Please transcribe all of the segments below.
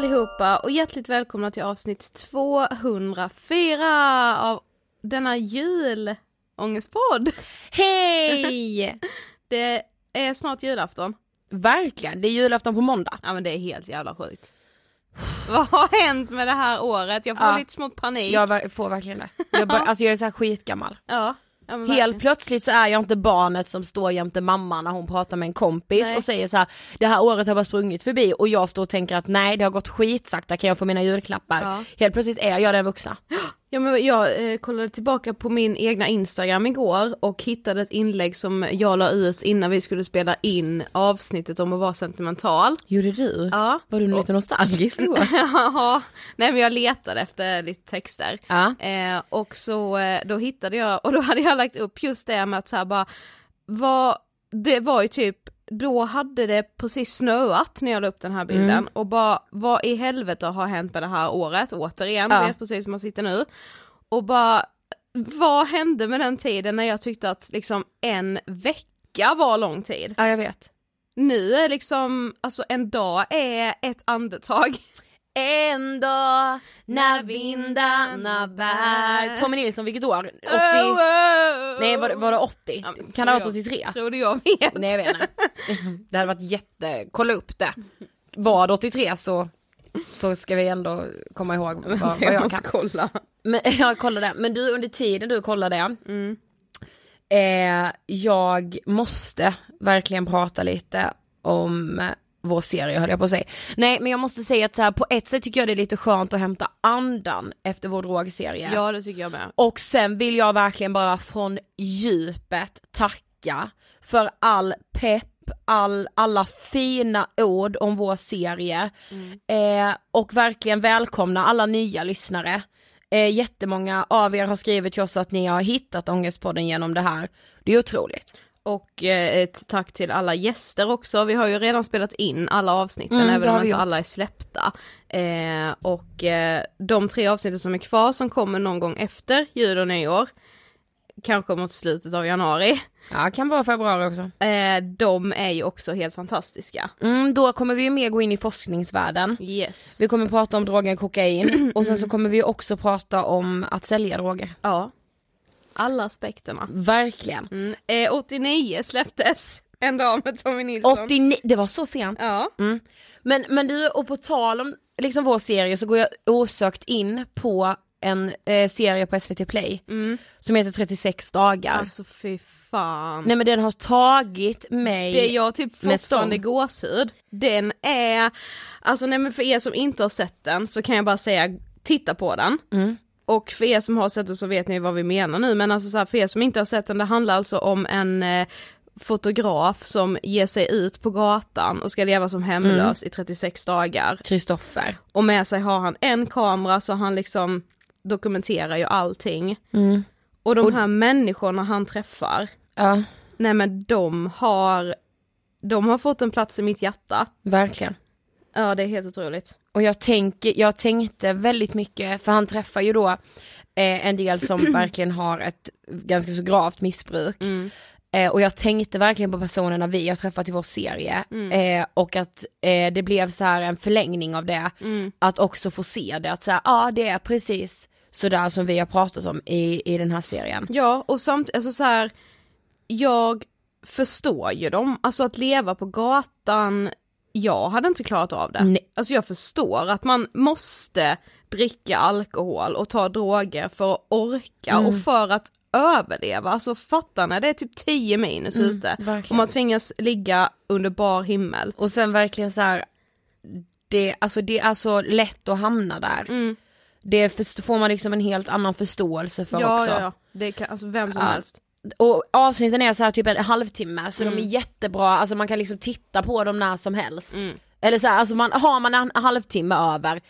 allihopa och hjärtligt välkomna till avsnitt 204 av denna julångestpodd. Hej! Det är snart julafton. Verkligen, det är julafton på måndag. Ja men det är helt jävla sjukt. Vad har hänt med det här året? Jag får Ja. lite smått panik. Jag får verkligen det. Jag, bör, alltså jag är så här skitgammal. Ja, ja Helt verkligen. plötsligt så är jag inte barnet som står jämte mamma när hon pratar med en kompis Nej. och säger så här: det här året har bara sprungit förbi och jag står och tänker att nej det har gått skitsakta, kan jag få mina julklappar? Ja. Helt plötsligt är jag den vuxna. Ja men jag eh, kollade tillbaka på min egna instagram igår och hittade ett inlägg som jag la ut innan vi skulle spela in avsnittet om att vara sentimental. Gjorde du? Ja. Var du lite nostalgisk då? Ja, nej men jag letade efter lite texter. Ja. Eh, och så eh, då hittade jag, och då hade jag lagt upp just det med att så här bara, vad, det var ju typ, då hade det precis snöat när jag la upp den här bilden Mm. och bara, vad i helvete har hänt med det här året återigen, Ja. vet precis som man sitter nu. Och bara, vad hände med den tiden när jag tyckte att liksom en vecka var lång tid? ja jag vet. Nu är liksom, alltså en dag är ett andetag. En dag när vindarna bär Tommy Nilsson, vilket år? 80? Nej var var det 80? Ja, kan det ha varit tror 83? Tror du jag vet? Nej jag vet inte. Det hade varit jätte, kolla upp det. Var det 83 så, så ska vi ändå komma ihåg vad, vad jag kan. kolla. Men, jag kollar det. Men du under tiden du kollar det. Mm. Eh, jag måste verkligen prata lite om vår serie höll jag på att säga. Nej men jag måste säga att så här, på ett sätt tycker jag det är lite skönt att hämta andan efter vår drogserie. Ja det tycker jag med. Och sen vill jag verkligen bara från djupet tacka för all pepp, all, alla fina ord om vår serie eh, och verkligen välkomna alla nya lyssnare. Eh, jättemånga av er har skrivit till oss att ni har hittat Ångestpodden genom det här. Det är otroligt. Och eh, ett tack till alla gäster också, vi har ju redan spelat in alla avsnitten Mm, även om inte gjort. alla är släppta. Eh, och eh, de tre avsnitten som är kvar som kommer någon gång efter jul och nyår, kanske mot slutet av januari, Ja, kan vara februari också. eh, de är ju också helt fantastiska. Mm, då kommer vi ju mer gå in i forskningsvärlden. Yes. Vi kommer prata om drogen kokain och sen så kommer vi också prata om att sälja droger. Ja. Alla aspekterna. Verkligen. Mm. Eh, 89 släpptes En dag med Tommy Nilsson. 89, det var så sent. Ja. Mm. Men, men du, och på tal om liksom vår serie så går jag osökt in på en eh, serie på SVT Play som heter 36 dagar. Alltså fy fan. Nej men den har tagit mig Det är jag typ fortfarande gåshud. Den är, alltså nej men för er som inte har sett den så kan jag bara säga titta på den. Mm. Och för er som har sett den så vet ni vad vi menar nu men alltså så här, för er som inte har sett den det handlar alltså om en eh, fotograf som ger sig ut på gatan och ska leva som hemlös i 36 dagar. Kristoffer. Och med sig har han en kamera så han liksom dokumenterar ju allting. Mm. Och de här människorna han träffar, Ja, nej men de har, de har fått en plats i mitt hjärta. verkligen. Ja det är helt otroligt. Och jag, tänker, jag tänkte väldigt mycket, för han träffar ju då eh, en del som verkligen har ett ganska så gravt missbruk. Eh, och jag tänkte verkligen på personerna vi har träffat i vår serie eh, och att eh, det blev så här en förlängning av det. Att också få se det, att säga ja det är precis sådär som vi har pratat om i, i den här serien. Ja och samt, alltså så här, jag förstår ju dem, alltså att leva på gatan, jag hade inte klarat av det. Nej. Alltså jag förstår att man måste dricka alkohol och ta droger för att orka och för att överleva, alltså fatta när det är typ 10 minus ute och verkligen. man tvingas ligga under bar himmel. Och sen verkligen så här, det, alltså det är så lätt att hamna där. Mm. Det får man liksom en helt annan förståelse för ja, också. ja, ja. Det kan, alltså vem som Ja. helst. Och avsnitten är så här typ en halvtimme så Mm. de är jättebra, alltså man kan liksom titta på dem när som helst. Mm. Eller så här, alltså man, har man en halvtimme över,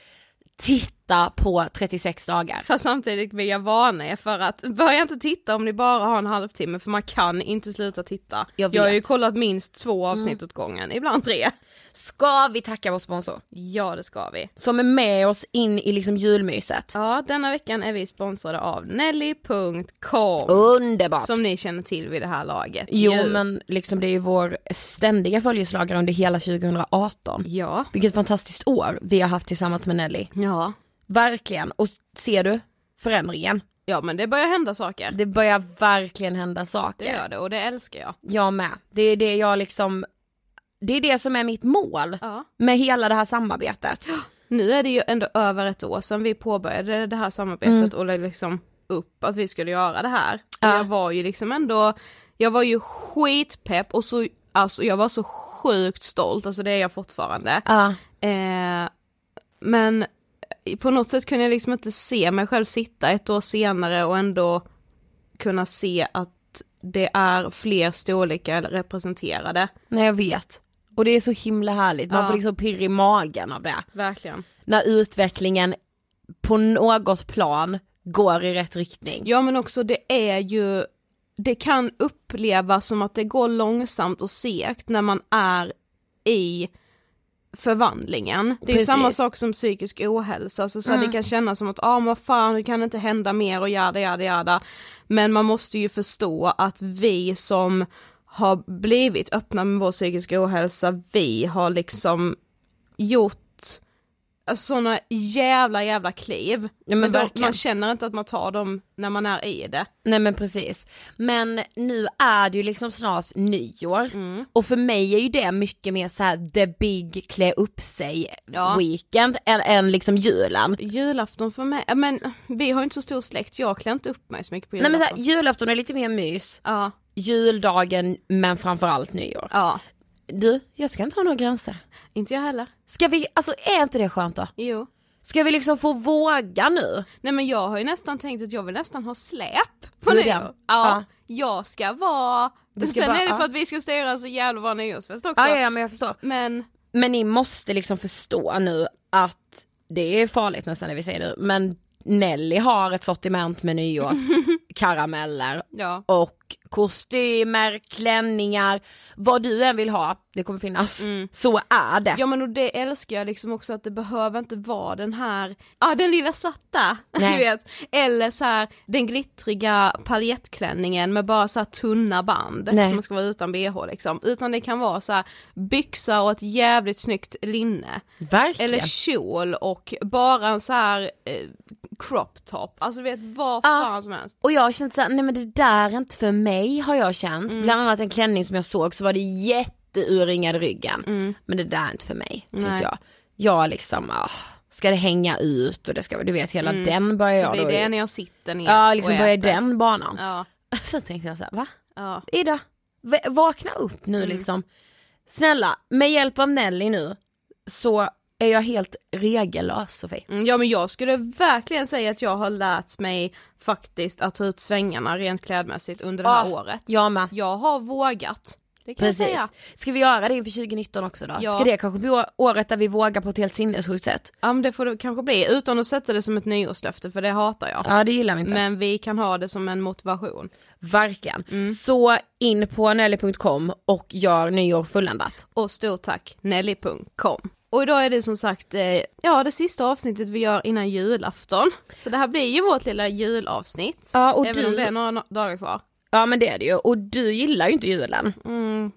titta på 36 dagar. Fast samtidigt vill jag varna er för att börja inte titta om ni bara har en halvtimme för man kan inte sluta titta. Jag Jag har ju kollat minst två avsnitt åt gången, ibland tre. Ska vi tacka vår sponsor? Ja det ska vi. Som är med oss in i liksom julmyset. Ja denna veckan är vi sponsrade av Nelly.com. Underbart! Som ni känner till vid det här laget. Jo ju. men liksom det är ju vår ständiga följeslagare under hela 2018. Ja. Vilket fantastiskt år vi har haft tillsammans med Nelly. Ja. Verkligen, och ser du förändringen? Ja men det börjar hända saker. Det börjar verkligen hända saker. Det gör det och det älskar jag. Jag med. Det är det jag liksom, det är det som är mitt mål Ja. med hela det här samarbetet. Nu är det ju ändå över ett år sedan vi påbörjade det här samarbetet och la liksom upp att vi skulle göra det här. Och Ja. Jag var ju liksom ändå, jag var ju skitpepp och så, alltså jag var så sjukt stolt, alltså det är jag fortfarande. Ja. Eh, men på något sätt kunde jag liksom inte se mig själv sitta ett år senare och ändå kunna se att det är fler storlekar representerade. Nej jag vet. Och det är så himla härligt, man Ja. får liksom pirr i magen av det. Verkligen. När utvecklingen på något plan går i rätt riktning. Ja men också det är ju, det kan upplevas som att det går långsamt och segt när man är i förvandlingen. Det är Precis. samma sak som psykisk ohälsa, så, så Mm. det kan kännas som att ah men vad fan det kan inte hända mer och jada jada jada. Men man måste ju förstå att vi som har blivit öppna med vår psykiska ohälsa, vi har liksom gjort sådana jävla jävla kliv. Ja, men de, man känner inte att man tar dem när man är i det. Nej men precis. Men nu är det ju liksom snart nyår Mm. och för mig är ju det mycket mer så här the big klä upp sig Ja. weekend än, än liksom julen. Julafton för mig, men vi har ju inte så stor släkt, jag klär inte upp mig så mycket på Nej julafton. men så här, julafton är lite mer mys, Ja, juldagen men framförallt nyår. ja, Du, jag ska inte ha några gränser. inte jag heller. Ska vi, alltså är inte det skönt då? Jo. Ska vi liksom få våga nu? Nej men jag har ju nästan tänkt att jag vill nästan ha släp på nyår. Ja, Ja. jag ska vara, Du ska sen bara- är det för ja. att vi ska styra så jävla bra nyårsfest också. Ja, ja men jag förstår. Men, Men ni måste liksom förstå nu att det är farligt nästan när vi säger det, men Nelly har ett sortiment med nyårskarameller ja. och kostymer, klänningar, vad du än vill ha, det kommer finnas. Så är det. Ja men och det älskar jag liksom också att det behöver inte vara den här, ja den lilla svarta, Nej. du vet. Eller så här den glittriga paljettklänningen med bara så här tunna band Nej. som ska vara utan bh liksom. Utan det kan vara så här byxor och ett jävligt snyggt linne. Verkligen. Eller kjol och bara en så här eh, crop top, alltså vet vad fan som helst. Och jag har känt såhär, nej men det där är inte för mig har jag känt. Mm. Bland annat en klänning som jag såg så var det jätteurringad ryggen. Men det där är inte för mig, tyckte Mm. Jag. Jag liksom, ah, ska det hänga ut och det ska, du vet hela den börjar Mm. Det jag blir då det i- när jag sitter ner Ja liksom börjar den banan. Ja, Så tänkte jag såhär, va? ja. Ida, vakna upp nu Mm. liksom. Snälla, med hjälp av Nelly nu så är jag helt regellös Sofie. Mm, Ja men jag skulle verkligen säga att jag har lärt mig faktiskt att ta ut svängarna rent klädmässigt under det här Ja, året. Jag med. Jag har vågat. Det kan jag Precis. säga. Ska vi göra det inför 2019 också då? Ja. Ska det kanske bli året där vi vågar på ett helt sinnessjukt sätt? Ja men det får det kanske bli, utan att sätta det som ett nyårslöfte för det hatar jag. Ja det gillar vi inte. Men vi kan ha det som en motivation. Verkligen. Mm. Så in på nelly.com och gör nyår fulländat. Och stort tack Nelly.com. Och idag är det som sagt, eh, ja det sista avsnittet vi gör innan julafton. Så det här blir ju vårt lilla julavsnitt. Ja och Även om du, det är några dagar kvar. ja men det är det ju. Och du gillar ju inte julen. Mm.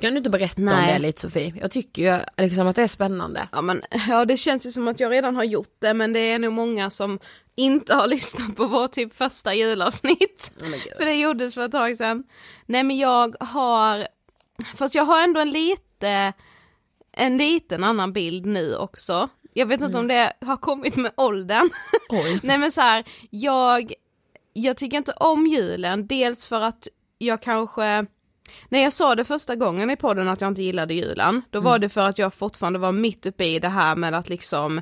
Kan du inte berätta om Nej. det lite Sofie? Jag tycker ju liksom att det är spännande. Ja men, ja det känns ju som att jag redan har gjort det men det är nog många som inte har lyssnat på vår typ första julavsnitt. För det gjordes för ett tag sedan. Nej men jag har, fast jag har ändå en lite, en liten annan bild nu också. Jag vet inte om det har kommit med åldern. Nej men så här, jag, jag tycker inte om julen, dels för att jag kanske, när jag sa det första gången i podden att jag inte gillade julen, då var det för att jag fortfarande var mitt uppe i det här med att liksom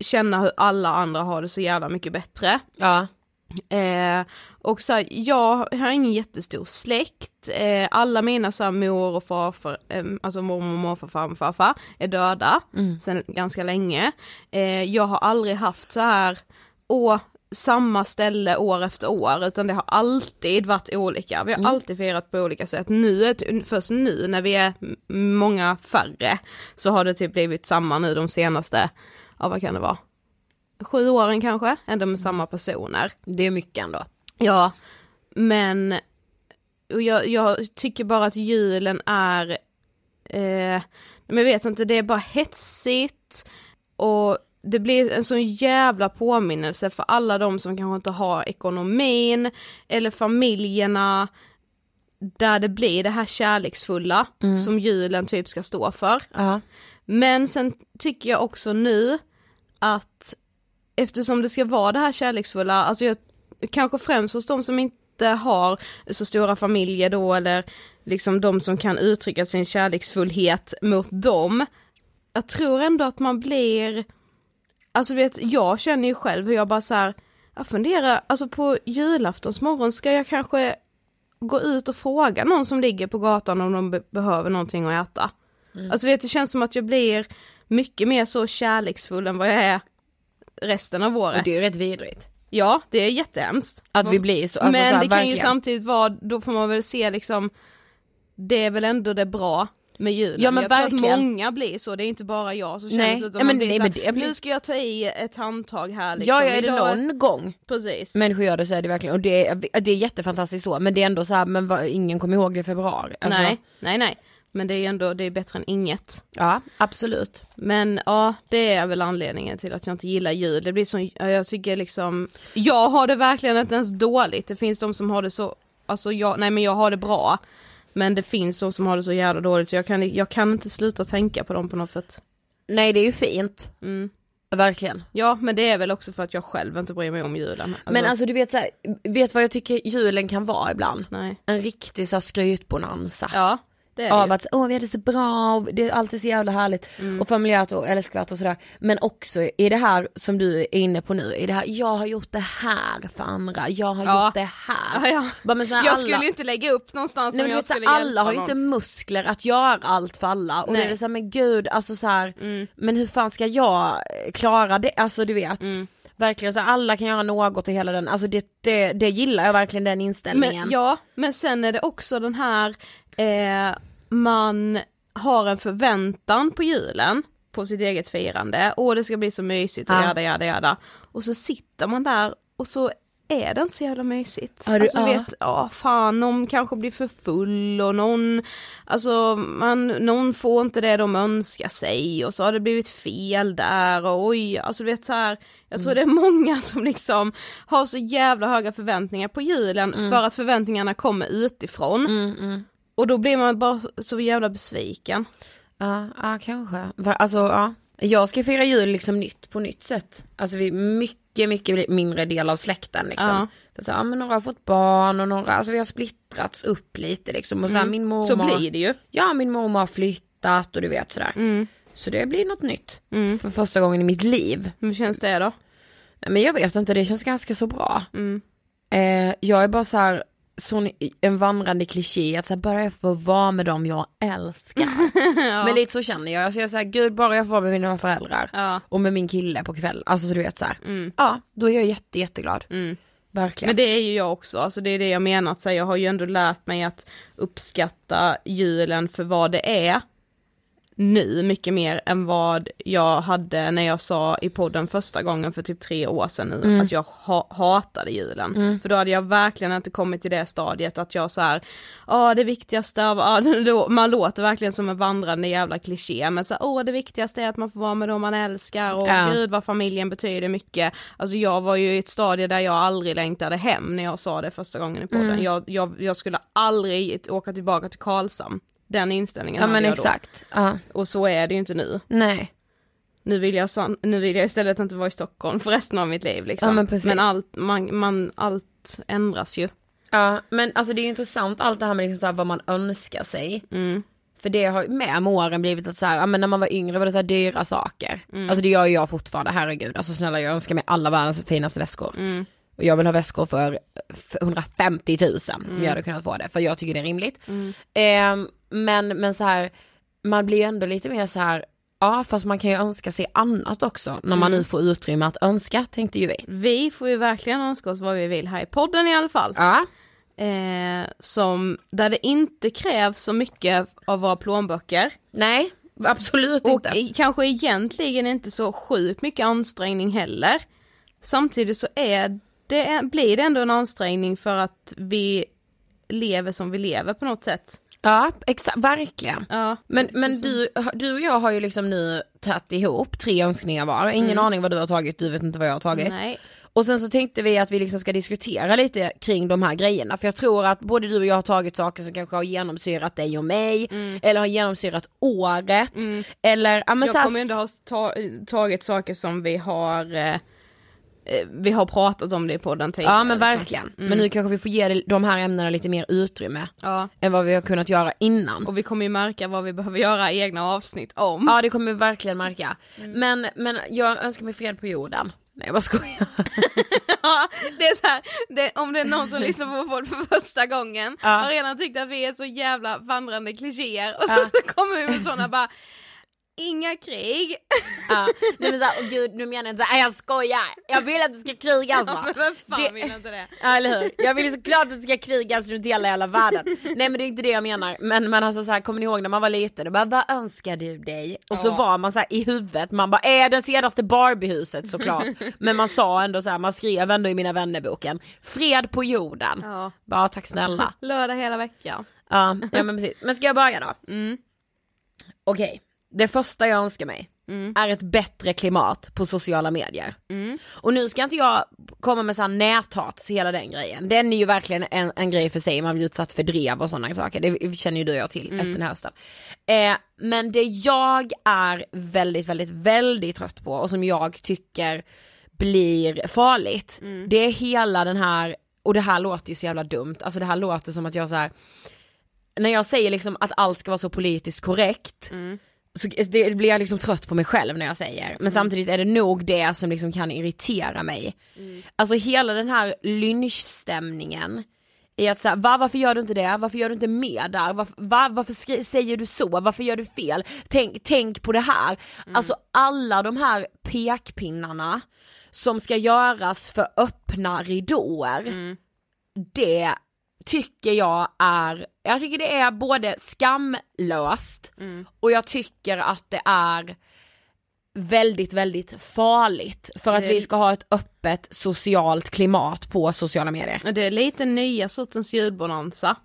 känna hur alla andra har det så jävla mycket bättre. Ja. Eh, och så här, jag har ingen jättestor släkt, eh, alla mina så här, mor och farfar, eh, alltså mormor, morfar, farmor, farfar är döda Mm. sedan ganska länge. Eh, jag har aldrig haft så här, åh, samma ställe år efter år utan det har alltid varit olika. Vi har alltid firat på olika sätt. Nu, först nu när vi är många färre så har det typ blivit samma nu de senaste, ja vad kan det vara? Sju åren kanske, ändå med samma personer. Det är mycket ändå. Ja, men och jag, jag tycker bara att julen är, eh, men jag vet inte, det är bara hetsigt och det blir en sån jävla påminnelse för alla de som kanske inte har ekonomin eller familjerna där det blir det här kärleksfulla som julen typ ska stå för. Ja. Men sen tycker jag också nu att eftersom det ska vara det här kärleksfulla, alltså jag, kanske främst hos de som inte har så stora familjer då eller liksom de som kan uttrycka sin kärleksfullhet mot dem. Jag tror ändå att man blir, alltså vet jag känner ju själv hur jag bara så här, jag funderar, alltså på julaftons morgon ska jag kanske gå ut och fråga någon som ligger på gatan om de be- behöver någonting att äta. Alltså vet det känns som att jag blir mycket mer så kärleksfull än vad jag är resten av året. Och det är ju rätt vidrigt. Ja, det är jättehemskt. Att vi blir så, alltså Men så här, det kan ju verkligen. samtidigt vara, då får man väl se liksom, det är väl ändå det bra med julen. Ja, men jag tror verkligen. att många blir så, det är inte bara jag som känner så, utan man men blir nej, så här, blir- nu ska jag ta i ett handtag här liksom. Ja, ja, är det Idag- någon gång Precis. människor gör det så är det verkligen, och det är, det är jättefantastiskt så, men det är ändå så här, men vad, ingen kommer ihåg det i februari. Alltså, nej, nej, nej. Men det är ändå, det är bättre än inget. Ja, absolut. Men ja, det är väl anledningen till att jag inte gillar jul. Det blir så, ja, jag tycker liksom, jag har det verkligen inte ens dåligt. Det finns de som har det så, alltså jag, nej men jag har det bra. Men det finns de som har det så jävla dåligt så jag kan, jag kan inte sluta tänka på dem på något sätt. Nej det är ju fint. Mm. Verkligen. Ja men det är väl också för att jag själv inte bryr mig om julen. men alltså du vet så här, vet vad jag tycker julen kan vara ibland? Nej. En riktig så här skrytbonanza. Ja, det är Av att åh vi hade så bra, och det är alltid så jävla härligt Mm. och familjärt och älskvärt och sådär. Men också i det här som du är inne på nu, i det här, jag har gjort det här för andra, jag har Ja. gjort det här. Ja, ja. Bara, men Jag alla- skulle inte lägga upp någonstans Nej, om jag skulle alla har ju inte muskler att göra allt för alla och Nej. det är så här, men gud, alltså så här, Mm. men hur fan ska jag eh, klara det, alltså du vet. Mm. Verkligen så alla kan göra något och hela den, alltså det, det, det gillar jag verkligen den inställningen. Men, ja, men sen är det också den här, eh, man har en förväntan på julen, på sitt eget firande, och det ska bli så mysigt och Ja. jada jada jada. Och så sitter man där och så är det inte så jävla mysigt. Ja, du- alltså ja. vet, ja fan någon kanske blir för full och någon, alltså man, någon får inte det de önskar sig och så har det blivit fel där och oj, alltså du vet så här, jag tror det är många som liksom har så jävla höga förväntningar på julen för att förväntningarna kommer utifrån. Mm, mm. Och då blir man bara så jävla besviken. Ja, ja kanske. Alltså ja. Jag ska fira jul liksom nytt på nytt sätt. Alltså vi är mycket, mycket mindre del av släkten liksom. Ja. För så, ja, men några har fått barn och några, alltså vi har splittrats upp lite liksom. Och så här, min mormor, Mm. Så blir det ju. ja min mormor har flyttat och du vet sådär. Mm. Så det blir något nytt. För första gången i mitt liv. Hur känns det då? Men jag vet inte, det känns ganska så bra. Mm. Eh, jag är bara så här, sån, en vandrande kliché att så här, bara jag får vara med dem jag älskar. Men lite så känner jag, alltså jag säger gud bara jag får vara med mina föräldrar. Ja. Och med min kille på kväll, alltså så du vet så här. Mm. Ja, då är jag jätte, jätteglad. Mm. Verkligen. Men det är ju jag också, alltså det är det jag menar, att säga, jag har ju ändå lärt mig att uppskatta julen för vad det är nu mycket mer än vad jag hade när jag sa i podden första gången för typ tre år sedan nu Mm. att jag ha hatade julen. För då hade jag verkligen inte kommit till det stadiet att jag så här, ja det viktigaste av, man låter verkligen som en vandrande jävla kliché men så åh det viktigaste är att man får vara med dem man älskar och Ja. gud vad familjen betyder mycket. Alltså jag var ju i ett stadie där jag aldrig längtade hem när jag sa det första gången i podden. Mm. Jag, jag, jag skulle aldrig åka tillbaka till Karlshamn. Den inställningen ja hade men jag exakt. Ja. då. Och så är det ju inte nu. Nej. Nu vill, jag, nu vill jag istället inte vara i Stockholm för resten av mitt liv liksom. Ja, men precis. allt, man, man, allt ändras ju. Ja men alltså det är ju intressant allt det här med liksom så här, vad man önskar sig. Mm. För det har med med åren blivit att så här, ja men när man var yngre var det så här dyra saker. Mm. Alltså det gör ju jag fortfarande, herregud. Alltså snälla jag önskar mig alla världens finaste väskor. Mm. Och jag vill ha väskor för för 150 000 om Mm. jag hade kunnat få det, för jag tycker det är rimligt. Ehm, men, men så här, man blir ju ändå lite mer så här, ja fast man kan ju önska sig annat också när man Mm. nu får utrymme att önska tänkte ju vi. Vi får ju verkligen önska oss vad vi vill här i podden i alla fall. Ja. Eh, som, där det inte krävs så mycket av våra plånböcker. Nej, absolut Och inte. i- kanske egentligen inte så sjukt mycket ansträngning heller. Samtidigt så är det, blir det ändå en ansträngning för att vi lever som vi lever på något sätt. Ja, exakt, verkligen. Ja, Men, men du, du och jag har ju liksom nu tagit ihop tre önskningar var, ingen aning vad du har tagit, du vet inte vad jag har tagit. Nej. Och sen så tänkte vi att vi liksom ska diskutera lite kring de här grejerna. För jag tror att både du och jag har tagit saker som kanske har genomsyrat dig och mig eller har genomsyrat året. Eller ja men Jag så här, kommer ändå ha ta, tagit saker som vi har eh, vi har pratat om det i podden tidigare. Ja men liksom. verkligen, men nu kanske vi får ge de här ämnena lite mer utrymme Ja, än vad vi har kunnat göra innan. och vi kommer ju märka vad vi behöver göra egna avsnitt om. Ja det kommer vi verkligen märka. Men, men jag önskar mig fred på jorden. Nej jag bara skojar. Ja, det är så här, det, om det är någon som lyssnar på vår för första gången Ja. har redan tyckt att vi är så jävla vandrande klichéer och så, Ja. så kommer vi med sådana bara Inga krig, Ja, nej men såhär, åh gud nu menar jag inte såhär, jag skojar, jag vill att det ska krigas va. ja, men vem fan Det- vill inte det? Ja eller hur, jag vill ju såklart att det ska krigas runt hela jävla världen. Nej men det är inte det jag menar, men, men alltså så här, kommer ni ihåg när man var liten och bara vad önskar du dig? Och så Ja. var man så här i huvudet, man bara är det senaste Barbiehuset såklart. men man sa ändå så här, man skrev ändå i mina vännerboken, fred på jorden. Ja. Bara tack snälla. Lördag hela veckan. Ja, ja men precis. Men ska jag börja då? Mm. Okej, det första jag önskar mig är ett bättre klimat på sociala medier. Mm. Och nu ska inte jag komma med sån näthats, hela den grejen. Den är ju verkligen en, en grej för sig, man blir utsatt för drev och sådana saker. Det känner ju du och jag till efter den här hösten. Eh, men det jag är väldigt, väldigt, väldigt trött på och som jag tycker blir farligt, det är hela den här, och det här låter ju så jävla dumt, alltså det här låter som att jag så här när jag säger liksom att allt ska vara så politiskt korrekt så det blir jag liksom trött på mig själv när jag säger, men samtidigt är det nog det som liksom kan irritera mig. Alltså hela den här lynchstämningen i att säga, va, varför gör du inte det? Varför gör du inte mer där? Varför, va, varför säger du så? Varför gör du fel? Tänk, tänk på det här. Alltså alla de här pekpinnarna som ska göras för öppna ridåer, det tycker jag är, jag tycker det är både skamlöst och jag tycker att det är väldigt, väldigt farligt för att vi ska ha ett öppet socialt klimat på sociala medier. Det är lite nya sortens julbonanza.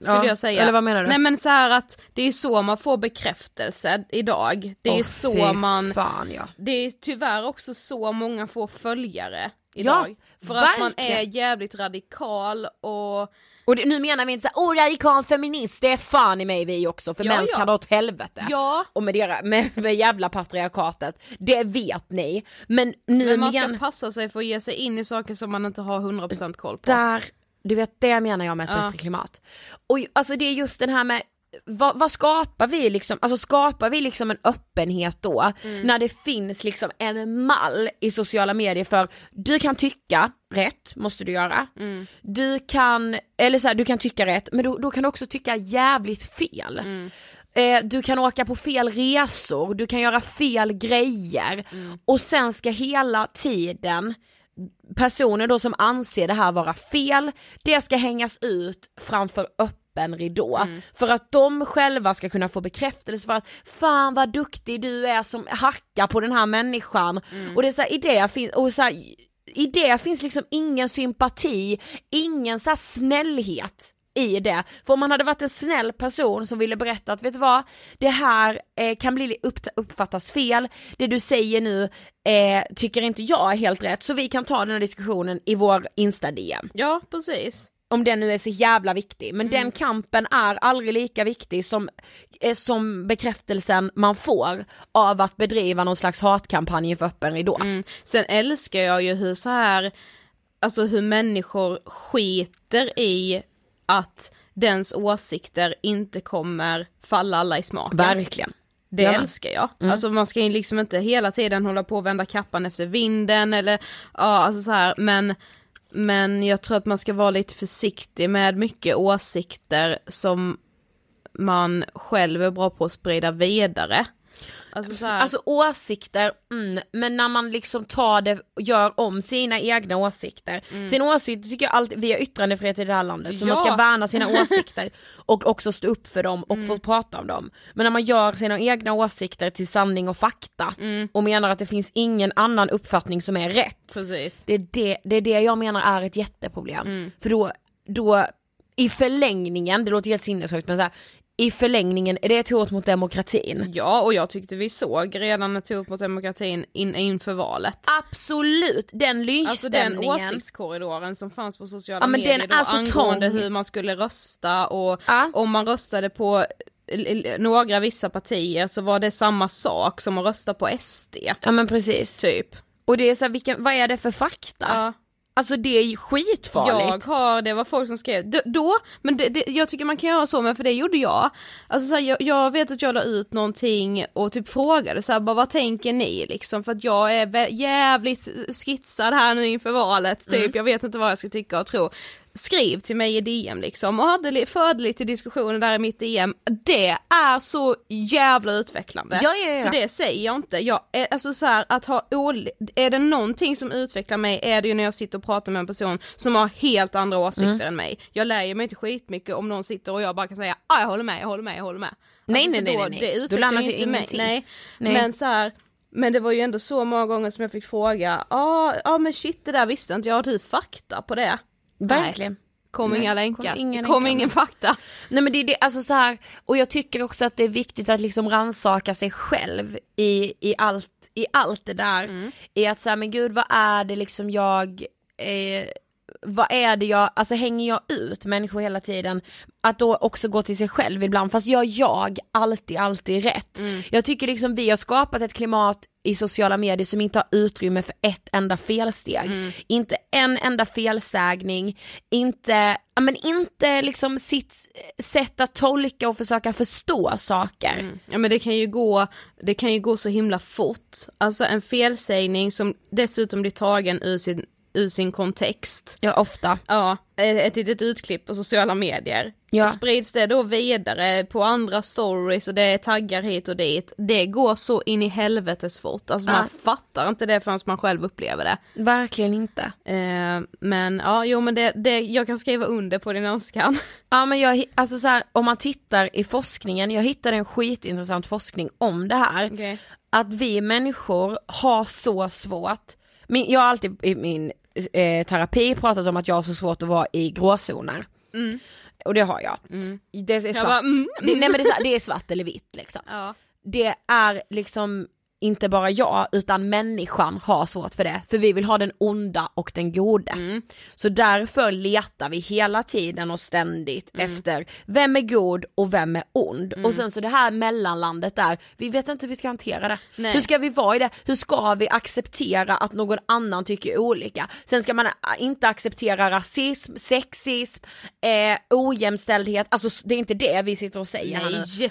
Skulle Ja, jag säga. eller vad menar du? Nej men så här att det är så man får bekräftelse idag. Det är Åh, så man, fan ja. det är tyvärr också så många får följare idag. För att man är verkligen. jävligt radikal och Och det, nu menar vi inte såhär, åh radikal feminist, det är fan i mig vi också, för Ja, män ja. kan dra åt helvete. ja, Och med, dera, med, med jävla patriarkatet, det vet ni. Men nu men man ska men, passa sig för att ge sig in i saker som man inte har 100% koll på. där, du vet det menar jag med ett Ja. bättre klimat. Och alltså det är just den här med vad, vad skapar vi liksom, alltså skapar vi liksom en öppenhet då när det finns liksom en mall i sociala medier för du kan tycka rätt, måste du göra. Du kan, eller så här, du kan tycka rätt men då, då kan du också tycka jävligt fel. Eh, du kan åka på fel resor, du kan göra fel grejer. Och sen ska hela tiden personer då som anser det här vara fel, det ska hängas ut framför öppen ridå. För att de själva ska kunna få bekräftelse för att fan vad duktig du är som hackar på den här människan. Och det är så här, i det finns, och så här, i det finns liksom ingen sympati, ingen så snällhet i det. För om man hade varit en snäll person som ville berätta att vet du vad, det här eh, kan bli upp, uppfattas fel, det du säger nu eh, tycker inte jag är helt rätt, så vi kan ta den här diskussionen i vår Insta-DM. Ja, precis. Om den nu är så jävla viktig, men den kampen är aldrig lika viktig som, eh, som bekräftelsen man får av att bedriva någon slags hatkampanj för öppen ridå. Mm. Sen älskar jag ju hur så här, alltså hur människor skiter i att dens åsikter inte kommer falla alla i smaken. Verkligen. Det Ja. älskar jag. Alltså man ska ju liksom inte hela tiden hålla på och vända kappan efter vinden eller ja alltså så här men men jag tror att man ska vara lite försiktig med mycket åsikter som man själv är bra på att sprida vidare. Alltså så här, Alltså åsikter, mm, men när man liksom tar det och gör om sina egna åsikter. Sina åsikter tycker jag alltid, vi har yttrandefrihet i det här landet så man ska Ja. värna sina åsikter och också stå upp för dem och få prata om dem. Men när man gör sina egna åsikter till sanning och fakta och menar att det finns ingen annan uppfattning som är rätt. precis. Det är det, det, är det jag menar är ett jätteproblem. För då, då i förlängningen, det låter helt sinnessjukt men så här, i förlängningen är det ett hot mot demokratin. Ja och jag tyckte vi såg redan ett hot mot demokratin in, inför valet. Absolut, den Alltså den lynchstämningen. åsiktskorridoren som fanns på sociala Ja, men medier den då är så angående trång. hur man skulle rösta och Ja. om man röstade på några vissa partier så var det samma sak som att rösta på SD. Ja men precis. Typ. Och det är så här, vilken, vad är det för fakta? Ja. Alltså det är ju skitfarligt. Jag har, det var folk som skrev, D- då, men det, det, jag tycker man kan göra så, men för det gjorde jag. Alltså så här, jag, jag vet att jag la ut någonting och typ frågade så här, bara vad tänker ni liksom? För att jag är jävligt skitsad här nu inför valet, typ, Mm. jag vet inte vad jag ska tycka och tro. Skriv till mig i DM liksom och hade, li- förde lite diskussioner där i mitt DM. Det är så jävla utvecklande. Ja, ja, ja. Så det säger jag inte. Jag, alltså så här, att ha är det någonting som utvecklar mig är det ju när jag sitter och pratar med en person som har helt andra åsikter Mm. än mig. Jag lär mig inte skitmycket om någon sitter och jag bara kan säga ah, jag håller med, jag håller med, jag håller med. Nej, Alltså, nej, nej, nej, nej. Det Då lär man sig ingenting. Nej. Nej. Men så här, men det var ju ändå så många gånger som jag fick fråga, ja ah, ah, men shit det där visste inte jag, har du fakta på det? Verkligen. Kom Nej, inga kom länkar, ingen kom länkar. ingen fakta. Nej men det är det, alltså så här, och jag tycker också att det är viktigt att liksom rannsaka sig själv i, i, allt, i allt det där. Mm. I att säga men gud vad är det liksom jag, eh, vad är det jag, alltså hänger jag ut människor hela tiden? Att då också gå till sig själv ibland, fast gör jag alltid, alltid rätt? Mm. Jag tycker liksom vi har skapat ett klimat i sociala medier som inte har utrymme för ett enda felsteg. Mm. Inte en enda felsägning, inte, ja, men inte liksom sitt sätt att tolka och försöka förstå saker. Ja men det kan ju gå, det kan ju gå så himla fort. Alltså en felsägning som dessutom blir tagen ur sin, ur sin kontext. Ja ofta. Ja, ett litet utklipp på sociala medier. Ja. Sprids det då vidare på andra stories och det är taggar hit och dit. Det går så in i helvetes fort. Alltså man fattar inte det förrän man själv upplever det. Verkligen inte. Eh, men ja, jo men det, det, jag kan skriva under på din önskan. Ja men jag, alltså så här, om man tittar i forskningen, jag hittade en skitintressant forskning om det här. Okej. Att vi människor har så svårt, min, jag har alltid i min eh, terapi pratat om att jag har så svårt att vara i gråzoner. Och det har jag. Det är svart. bara, mm, det, nej men det är, så här, det är svart eller vitt liksom. Ja. det är liksom inte bara jag utan människan har svårt för det, för vi vill ha den onda och den gode. Så därför letar vi hela tiden och ständigt efter vem är god och vem är ond. Och sen så det här mellanlandet där, vi vet inte hur vi ska hantera det. Nej. Hur ska vi vara i det? Hur ska vi acceptera att någon annan tycker olika? Sen ska man äh, inte acceptera rasism, sexism, eh, ojämställdhet, alltså det är inte det vi sitter och säger här nu.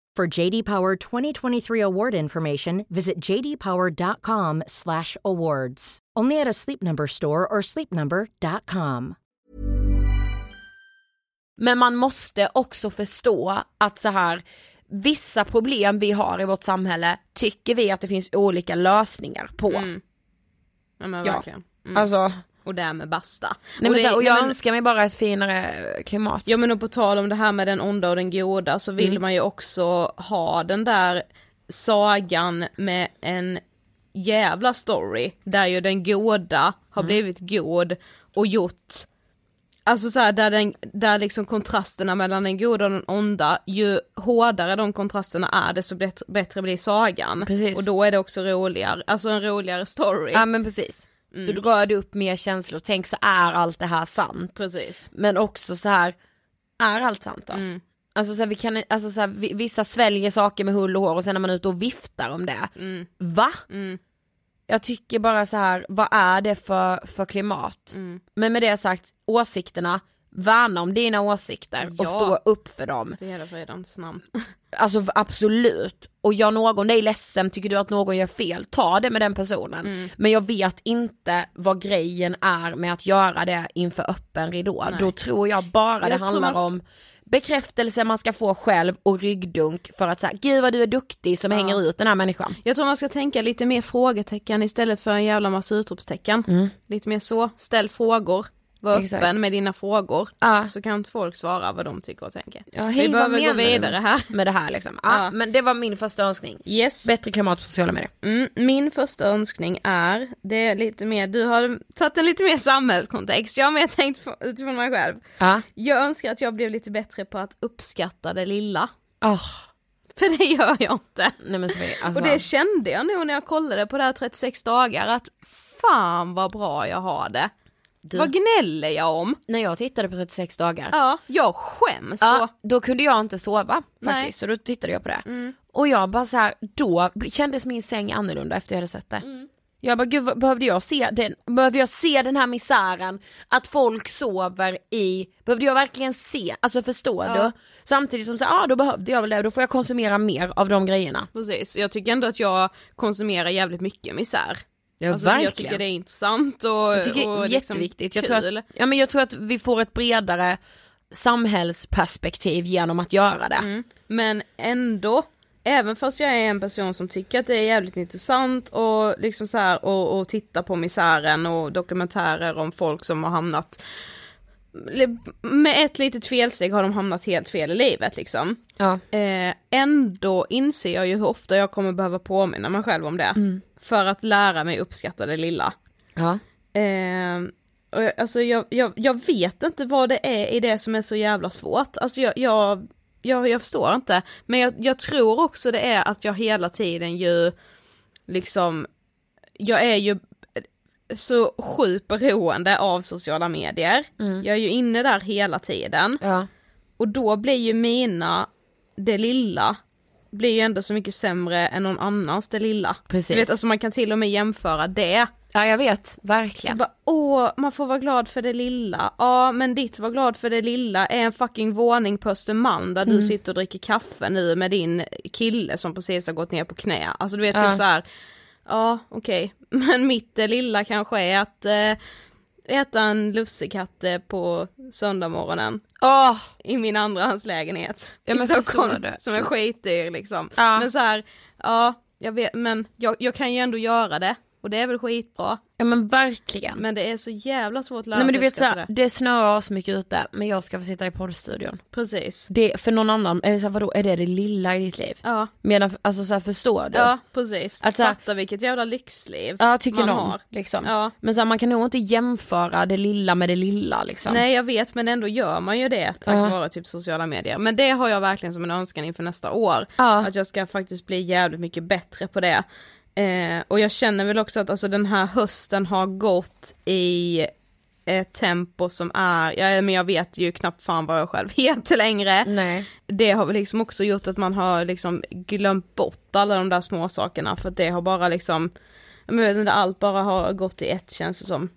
For JD Power 2023 award information, visit jdpower.com/awards. Only at a Sleep Number store or sleepnumber.com. Men man måste också förstå att så här vissa problem vi har i vårt samhälle tycker vi att det finns olika lösningar på. Mm. Ja men Ja. verkligen. Mm. Alltså, och därmed basta. nej men, det- här, och jag nej, men- önskar mig bara ett finare klimat. Ja men och på tal om det här med den onda och den goda så vill Mm. man ju också ha den där sagan med en jävla story där ju den goda har Mm. blivit god och gjort Alltså så här, där, den, där liksom kontrasterna mellan den goda och den onda, ju hårdare de kontrasterna är desto bättre, bättre blir sagan. Precis. Och då är det också roligare, alltså en roligare story. Ja men precis. Mm. Då drar du upp mer känslor, tänk så är allt det här sant. Precis. Men också så här, är allt sant då? Mm. Alltså, så här, vi kan, alltså så här, vi, vissa sväljer saker med hull och hår och sen är man ute och viftar om det. Mm. Va? Mm. Jag tycker bara så här, vad är det för, för klimat? Mm. Men med det sagt, åsikterna, värna om dina åsikter och Ja. stå upp för dem. För hela fridens namn. Alltså absolut. Och gör någon dig ledsen, tycker du att någon gör fel, ta det med den personen. Mm. Men jag vet inte vad grejen är med att göra det inför öppen ridå. Nej. Då tror jag bara Jag det handlar ska- om bekräftelse man ska få själv och ryggdunk för att säga gud vad du är duktig som Ja. hänger ut den här människan. Jag tror man ska tänka lite mer frågetecken istället för en jävla massa utropstecken. Lite mer så, ställ frågor, var. Exakt. öppen med dina frågor. Ja. Så kan folk svara vad de tycker och tänker. Ja, hej, Vi behöver gå vidare här. Med det här liksom. Ja, Ja. Men det var min första önskning. Yes. Bättre klimat på sociala medier. Mm, min första önskning är, det är lite mer, du har tagit en lite mer samhällskontext, jag har mer tänkt utifrån mig själv. Ja. Jag önskar att jag blev lite bättre på att uppskatta det lilla. Oh, För det gör jag inte. nej men alltså. Och det kände jag nog när jag kollade på det här 36 dagar att fan vad bra jag har det. Du- Vad gnäller jag om? När jag tittade på 36 dagar. Ja, jag skäms Ja, då kunde jag inte sova Nej. faktiskt, så då tittade jag på det. Mm. Och jag bara så här, då kändes min säng annorlunda efter jag hade sett det. Mm. Jag bara, gud behövde jag se den, behövde jag se den här misären, att folk sover i, behövde jag verkligen se, alltså förstår Ja. du? Samtidigt som så ja ah, då behövde jag väl det, då får jag konsumera mer av de grejerna. Precis, jag tycker ändå att jag konsumerar jävligt mycket misär. Ja Alltså, Jag tycker det är intressant och, Jag tycker och liksom jätteviktigt. Jag tror, att, ja, men jag tror att vi får ett bredare samhällsperspektiv genom att göra det. Mm. Men ändå, även fast jag är en person som tycker att det är jävligt intressant och liksom så här och, och titta på misären och dokumentärer om folk som har hamnat med ett litet felsteg har de hamnat helt fel i livet liksom. Ja. Eh, ändå inser jag ju hur ofta jag kommer behöva påminna mig själv om det. Mm. För att lära mig uppskatta det lilla. Ja. Eh, och jag, alltså jag, jag, jag vet inte vad det är i det som är så jävla svårt. Alltså jag, jag, jag, jag förstår inte. Men jag, jag tror också det är att jag hela tiden ju liksom, jag är ju så sjukt beroende av sociala medier. Mm. Jag är ju inne där hela tiden. Ja. Och då blir ju mina, det lilla, blir ju ändå så mycket sämre än någon annans det lilla. Precis. Du vet, alltså man kan till och med jämföra det. ja jag vet, Så verkligen. bara, åh, man får vara glad för det lilla. Ja, men ditt var glad för det lilla är en fucking våning på Östermalm där Mm. du sitter och dricker kaffe nu med din kille som precis har gått ner på knä. Alltså du vet Ja. typ så här. ja okej, men mitt det lilla kanske är att eh, äta en lussekatte på söndagmorgonen Åh! i min andrahandslägenhet Ja, i men Stockholm förstår det. som är skitdyr liksom. Ja. Men så här, ja, jag vet, men jag, jag kan ju ändå göra det och det är väl skitbra. Ja men verkligen. Men det är så jävla svårt att lära Nej men sig du vet uppskatta såhär, det. det snöar så mycket ute men jag ska få sitta i poddstudion. Precis. Det, för någon annan, är det såhär, vadå, är det det lilla i ditt liv? Ja, Medan, alltså såhär förstår du? ja precis. Att så här- Fatta vilket jävla lyxliv Ja, tycker man någon. har. Liksom. Ja. Men såhär, man kan nog inte jämföra det lilla med det lilla liksom. Nej jag vet men ändå gör man ju det tack Ja. vare typ sociala medier. Men det har jag verkligen som en önskan inför nästa år. Ja. Att jag ska faktiskt bli jävligt mycket bättre på det. Eh, och jag känner väl också att alltså den här hösten har gått i ett tempo som är, ja men jag vet ju knappt fan vad jag själv heter längre. Nej. Det har väl liksom också gjort att man har liksom glömt bort alla de där små sakerna för att det har bara liksom, inte, allt bara har gått i ett känns det som.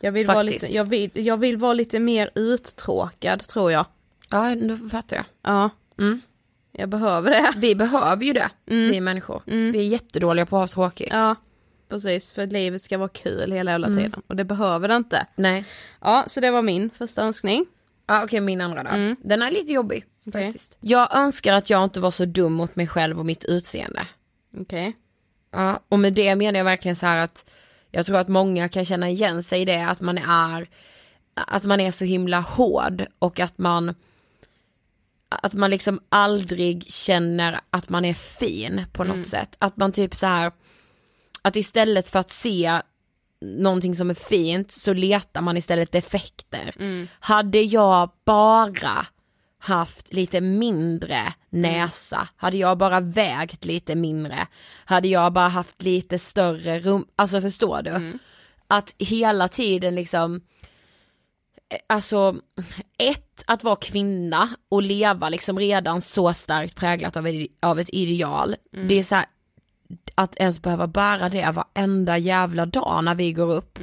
Jag vill, vara lite, jag, vill, jag vill vara lite mer uttråkad tror jag. Ja, nu fattar jag. Ja. Mm. Jag behöver det. Vi behöver ju det, Mm. vi människor. Mm. Vi är jättedåliga på att ha tråkigt. Ja, precis, för livet ska vara kul hela jävla Mm. tiden och det behöver det inte. Nej. Ja, så det var min första önskning. Ja okej, min andra då. Mm. Den är lite jobbig Okej. faktiskt. Jag önskar att jag inte var så dum mot mig själv och mitt utseende. Okej. Ja, och med det menar jag verkligen så här att jag tror att många kan känna igen sig i det, att man är, att man är så himla hård och att man, att man liksom aldrig känner att man är fin på något sätt. Att man typ så här, att istället för att se någonting som är fint så letar man istället defekter. Hade jag bara haft lite mindre näsa, hade jag bara vägt lite mindre, hade jag bara haft lite större rum, alltså förstår du? Att hela tiden liksom, alltså ett, att vara kvinna och leva liksom redan så starkt präglat av, ett- av ett ideal, det är så här, att ens behöva bära det varenda jävla dag när vi går upp,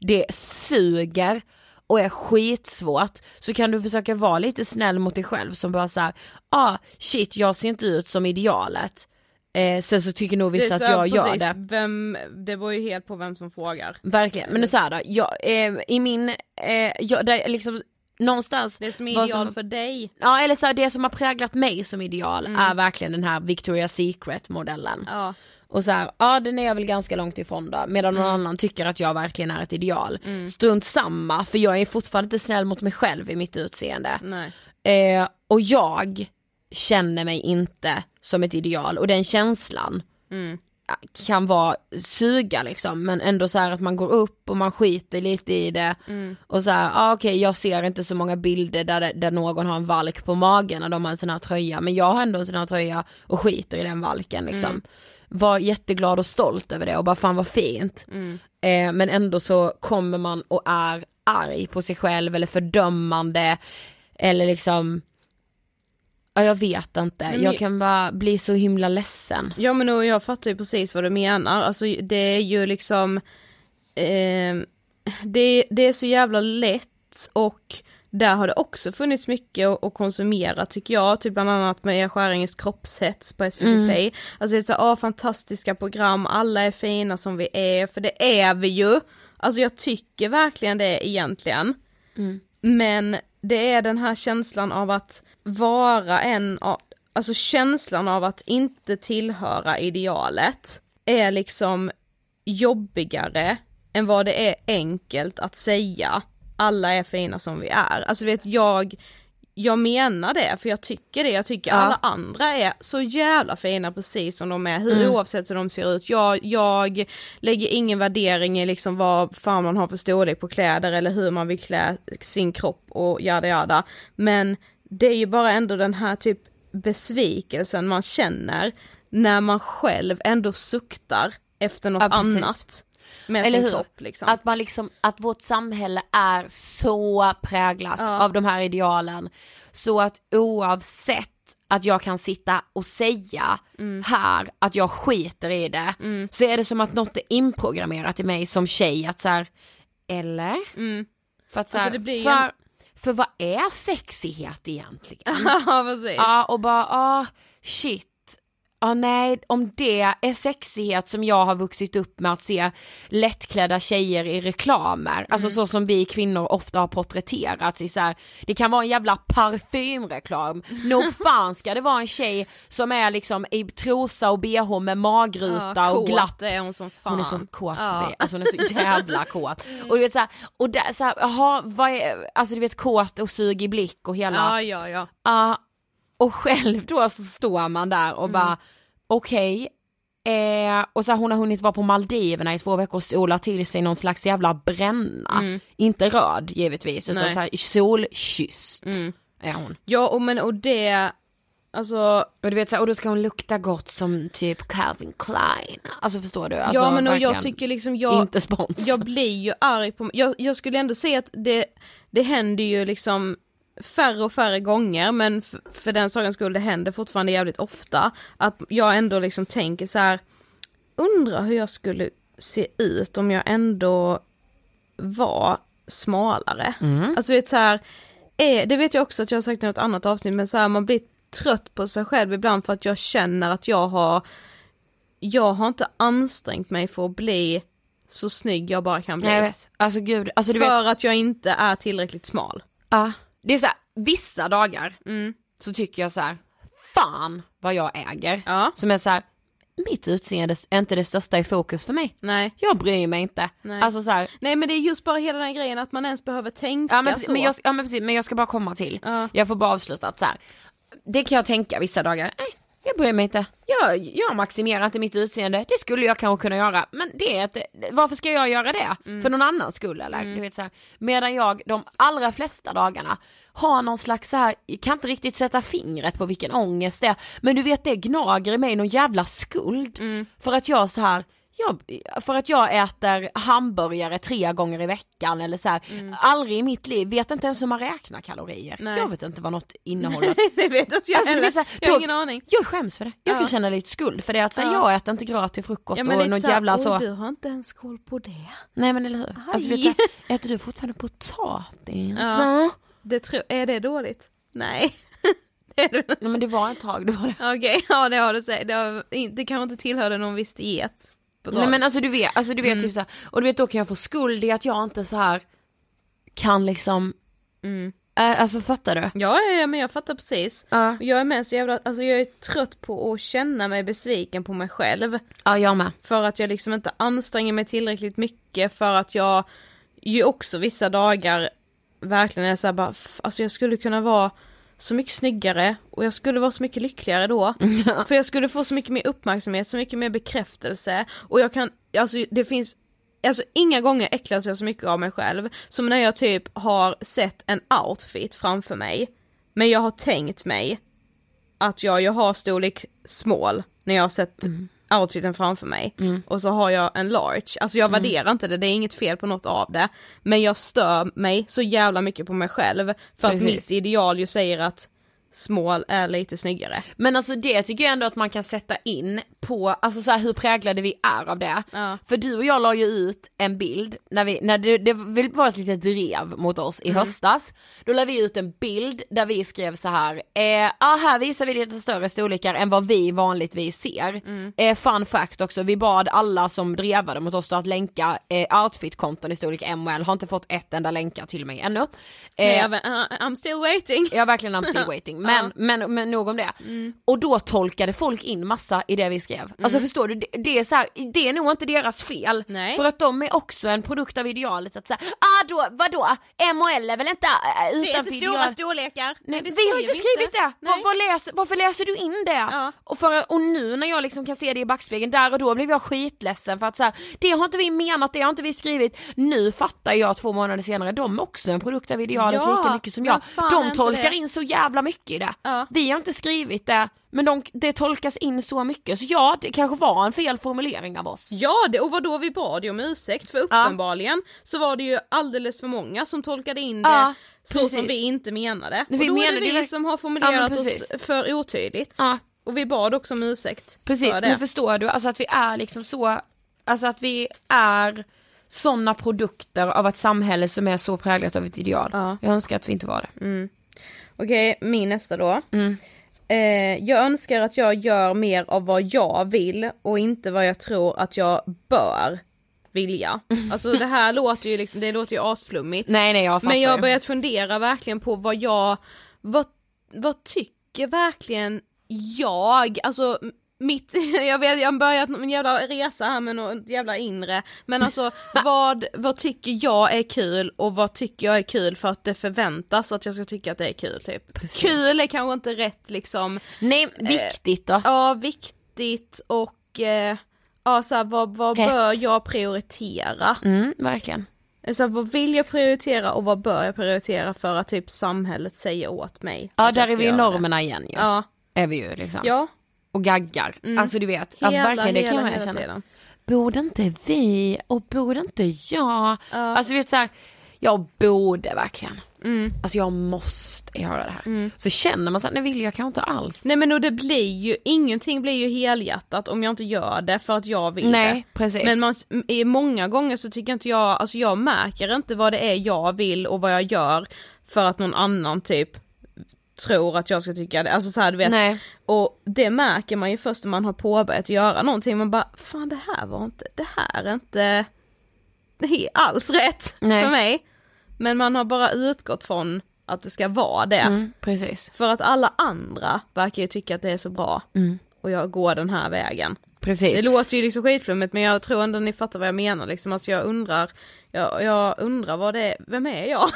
det suger och är skitsvårt. Så kan du försöka vara lite snäll mot dig själv som bara såhär, ah shit jag ser inte ut som idealet. Eh, sen så tycker nog vissa Det att jag så- gör precis, det. Vem, det beror ju helt på vem som frågar. Verkligen, men nu såhär då, jag, eh, i min, eh, jag, där, liksom någonstans Det som är ideal för dig. Ja eller så här, det som har präglat mig som ideal är verkligen den här Victoria's Secret modellen. Ja. Och så här, ja den är jag väl ganska långt ifrån då, medan någon annan tycker att jag verkligen är ett ideal. Strunt samma, för jag är fortfarande inte snäll mot mig själv i mitt utseende. Eh, och jag känner mig inte som ett ideal. Och den känslan kan vara suga liksom. Men ändå så här att man går upp och man skiter lite i det. Och så här, ah, okej jag ser inte så många bilder där, det- där någon har en valk på magen när de har en sån här tröja. Men jag har ändå en sån här tröja och skiter i den valken liksom. Var jätteglad och stolt över det och bara fan vad fint. Eh, men ändå så kommer man och är arg på sig själv eller fördömande eller liksom Ja jag vet inte, men jag kan bara bli så himla ledsen. Ja men och jag fattar ju precis vad du menar, alltså det är ju liksom eh, det, det är så jävla lätt och där har det också funnits mycket att, konsumera tycker jag, typ bland annat med Skäringes kroppshets på SVT Play. Alltså det är så ah, fantastiska program, alla är fina som vi är, för det är vi ju. Alltså jag tycker verkligen det egentligen. Men det är den här känslan av att vara en av, alltså känslan av att inte tillhöra idealet är liksom jobbigare än vad det är enkelt att säga alla är fina som vi är. Alltså vet jag, jag menar det för jag tycker det, jag tycker Ja. alla andra är så jävla fina precis som de är, hur, Mm. oavsett hur de ser ut. Jag, jag lägger ingen värdering i liksom vad fan man har för storlek på kläder eller hur man vill klä sin kropp och jada jada. Men det är ju bara ändå den här typ besvikelsen man känner när man själv ändå suktar efter något Ja, annat med Eller sin hur? kropp liksom. Att man liksom, att vårt samhälle är så präglat Ja. av de här idealen. Så att oavsett att jag kan sitta och säga Mm. här att jag skiter i det, så är det som att något är inprogrammerat i mig som tjej att så här, eller? För att så här, Alltså, det blir för, en- för vad är sexighet egentligen? ja precis. Ja och bara, ah shit. Ja nej, om det är sexighet som jag har vuxit upp med att se lättklädda tjejer i reklamer, alltså så som vi kvinnor ofta har porträtterats i så här, det kan vara en jävla parfymreklam, nog fan ska det vara en tjej som är liksom i trosa och bh med magruta Ja, och glapp är hon som fan. hon är så kåt Ja. Sofie, alltså hon är så jävla kåt. Och du vet såhär, och där, såhär, jaha vad är, alltså du vet kåt och sugig blick och hela Ja ja ja. Ja, och själv då så står man där och bara okej, eh, och så har hon har hunnit vara på Maldiverna i två veckor och sola till sig någon slags jävla bränna. Inte röd givetvis utan Nej. så här solkysst är hon. Ja och men och det alltså Och du vet så här, och då ska hon lukta gott som typ Calvin Klein. Alltså förstår du? Alltså, ja men och jag tycker liksom jag, Inte spons. jag blir ju arg på, jag, jag skulle ändå säga att det, det händer ju liksom färre och färre gånger men för den sakens skull det händer fortfarande jävligt ofta att jag ändå liksom tänker så här undrar hur jag skulle se ut om jag ändå var smalare. Alltså vet så här, är, det vet jag också att jag har sagt i något annat avsnitt men så här, man blir trött på sig själv ibland för att jag känner att jag har jag har inte ansträngt mig för att bli så snygg jag bara kan bli. Nej, jag vet. Alltså gud, alltså du för vet. att jag inte är tillräckligt smal. Ja, det är så här, vissa dagar Mm. så tycker jag så här, fan vad jag äger. Ja. Som är så här, mitt utseende är inte det största i fokus för mig. Nej. Jag bryr mig inte. Nej. Alltså så här, Nej men det är just bara hela den grejen att man ens behöver tänka ja, men, så. men jag, ja men precis, men jag ska bara komma till. Ja. Jag får bara avsluta att så här, det kan jag tänka vissa dagar, nej jag bryr mig inte. Jag, jag maximerar inte mitt utseende, det skulle jag kanske kunna göra, men det är inte, varför ska jag göra det? Mm. För någon annans skull eller? Du vet så här, medan jag de allra flesta dagarna har någon slags så här, kan inte riktigt sätta fingret på vilken ångest det är, men du vet det gnager i mig någon jävla skuld. Mm. För att jag så här jag, för att jag äter hamburgare tre gånger i veckan eller så här, aldrig i mitt liv, vet inte ens hur man räknar kalorier. Mm. Nej. Jag vet inte vad något innehåller. det vet inte jag Alltså, heller. här, jag har då- ingen aning. Jag skäms för det. Jag kan Ja. känna lite skuld för det att så här, Ja. jag äter inte gratis frukost Ja, och något så jävla "Oj, så. du har inte ens koll på det. Nej men eller hur. Alltså, vet du, äter du fortfarande potatis? Ja. det tro, är det dåligt? Nej. Nej men det var ett tag, det var det. Okej, ja det har du sagt. Det, har, det kanske inte tillhörde någon viss diet. På Nej taget. men alltså du vet, alltså du vet Mm. typ så här, och du vet då kan jag få skuld i att jag inte så här kan liksom, Mm. äh, alltså fattar du? Ja, ja, ja, men jag fattar precis. Ja. Jag är med så jävla, alltså jag är trött på att känna mig besviken på mig själv. Ja jag med. För att jag liksom inte anstränger mig tillräckligt mycket för att jag ju också vissa dagar verkligen är såhär bara, alltså jag skulle kunna vara så mycket snyggare och jag skulle vara så mycket lyckligare då. För jag skulle få så mycket mer uppmärksamhet, så mycket mer bekräftelse och jag kan, alltså det finns Alltså inga gånger äcklas jag så mycket av mig själv som när jag typ har sett en outfit framför mig men jag har tänkt mig att jag, jag har storlek small när jag har sett outfiten framför mig. Och så har jag en large, alltså jag värderar inte det, det är inget fel på något av det. Men jag stör mig så jävla mycket på mig själv. För att Precis. mitt ideal ju säger att small är lite snyggare. Men alltså det tycker jag ändå att man kan sätta in på, alltså så här, hur präglade vi är av det. Ja. För du och jag la ju ut en bild, när, vi, när det, det var ett litet drev mot oss i höstas. Då la vi ut en bild där vi skrev så här, eh, ah, här visar vi lite större storlekar än vad vi vanligtvis ser. Eh, fun fact också, vi bad alla som drevade mot oss då att länka eh, outfit-konton i storlek M och L, har inte fått ett enda länkar till mig ännu. Eh, jag, uh, I'm still waiting. Ja verkligen I'm still waiting, men, men, men nog om det. Mm. Och då tolkade folk in massa i det vi skrev. Alltså förstår du, det, det är så här, det är nog inte deras fel. Nej. För att de är också en produkt av idealet att säga, ah då, vadå, M och L är väl inte äh, Det är utanför inte stora ideal. storlekar. Nej, det vi har inte skrivit det! Var, Nej. var läs, varför läser du in det? Ja. Och, för, och nu när jag liksom kan se det i backspegeln, där och då blev jag skitledsen för att så här, det har inte vi menat, det har inte vi skrivit. Nu fattar jag två månader senare, de är också en produkt av idealet Ja, lika mycket som jag. De tolkar in så jävla mycket i det. Ja. Vi har inte skrivit det, men de, det tolkas in så mycket. Så ja, det kanske var en fel formulering av oss. Ja, det, och då vi bad ju om ursäkt för uppenbarligen så var det ju alldeles för många som tolkade in det Ja, så som vi inte menade. Vi och då är menade det vi som har Ja, formulerat oss för otydligt. Ja. Och vi bad också om ursäkt Precis, för det. förstår du, alltså att vi är liksom så, alltså att vi är sådana produkter av ett samhälle som är så präglat av ett ideal. Ja. Jag önskar att vi inte var det. Okej, min nästa då. Mm. Eh, jag önskar att jag gör mer av vad jag vill och inte vad jag tror att jag bör vilja. Alltså det här låter ju liksom, det låter ju asflummigt. Nej nej jag Men jag har börjat fundera verkligen på vad jag, vad, vad tycker verkligen jag, alltså mitt, jag vet, jag har börjat en jävla resa här med något jävla inre, men alltså vad, vad tycker jag är kul och vad tycker jag är kul för att det förväntas att jag ska tycka att det är kul typ. Precis. Kul är kanske inte rätt liksom, Nej, viktigt då. ja viktigt och eh, ja så här, vad, vad Rätt. bör jag prioritera? Mm, verkligen. Så här, vad vill jag prioritera och vad bör jag prioritera för att typ samhället säger åt mig? Ja där är vi i normerna igen ju. Det. Ja, är vi ju liksom. Ja, Och gaggar. Mm. Alltså du vet, ja, hela, verkligen det hela, kan man hela känna. tiden. Borde inte vi och borde inte jag? Alltså du vet såhär, jag borde verkligen. Mm. Alltså jag måste göra det här. Så känner man såhär, nej vill jag kanske inte alls. Nej men och det blir ju, ingenting blir ju helhjärtat om jag inte gör det för att jag vill Nej, det. precis. Men man, många gånger så tycker inte jag, alltså jag märker inte vad det är jag vill och vad jag gör för att någon annan typ tror att jag ska tycka det, alltså så här, du vet. Nej. Och det märker man ju först när man har påbörjat göra någonting, man bara fan det här var inte, det här är inte alls rätt Nej. för mig. Men man har bara utgått från att det ska vara det. Mm, precis. För att alla andra verkar ju tycka att det är så bra. Och jag går den här vägen. Precis. Det låter ju liksom skitflummigt men jag tror ändå ni fattar vad jag menar liksom. Alltså jag undrar, jag, jag undrar vad det är, vem är jag?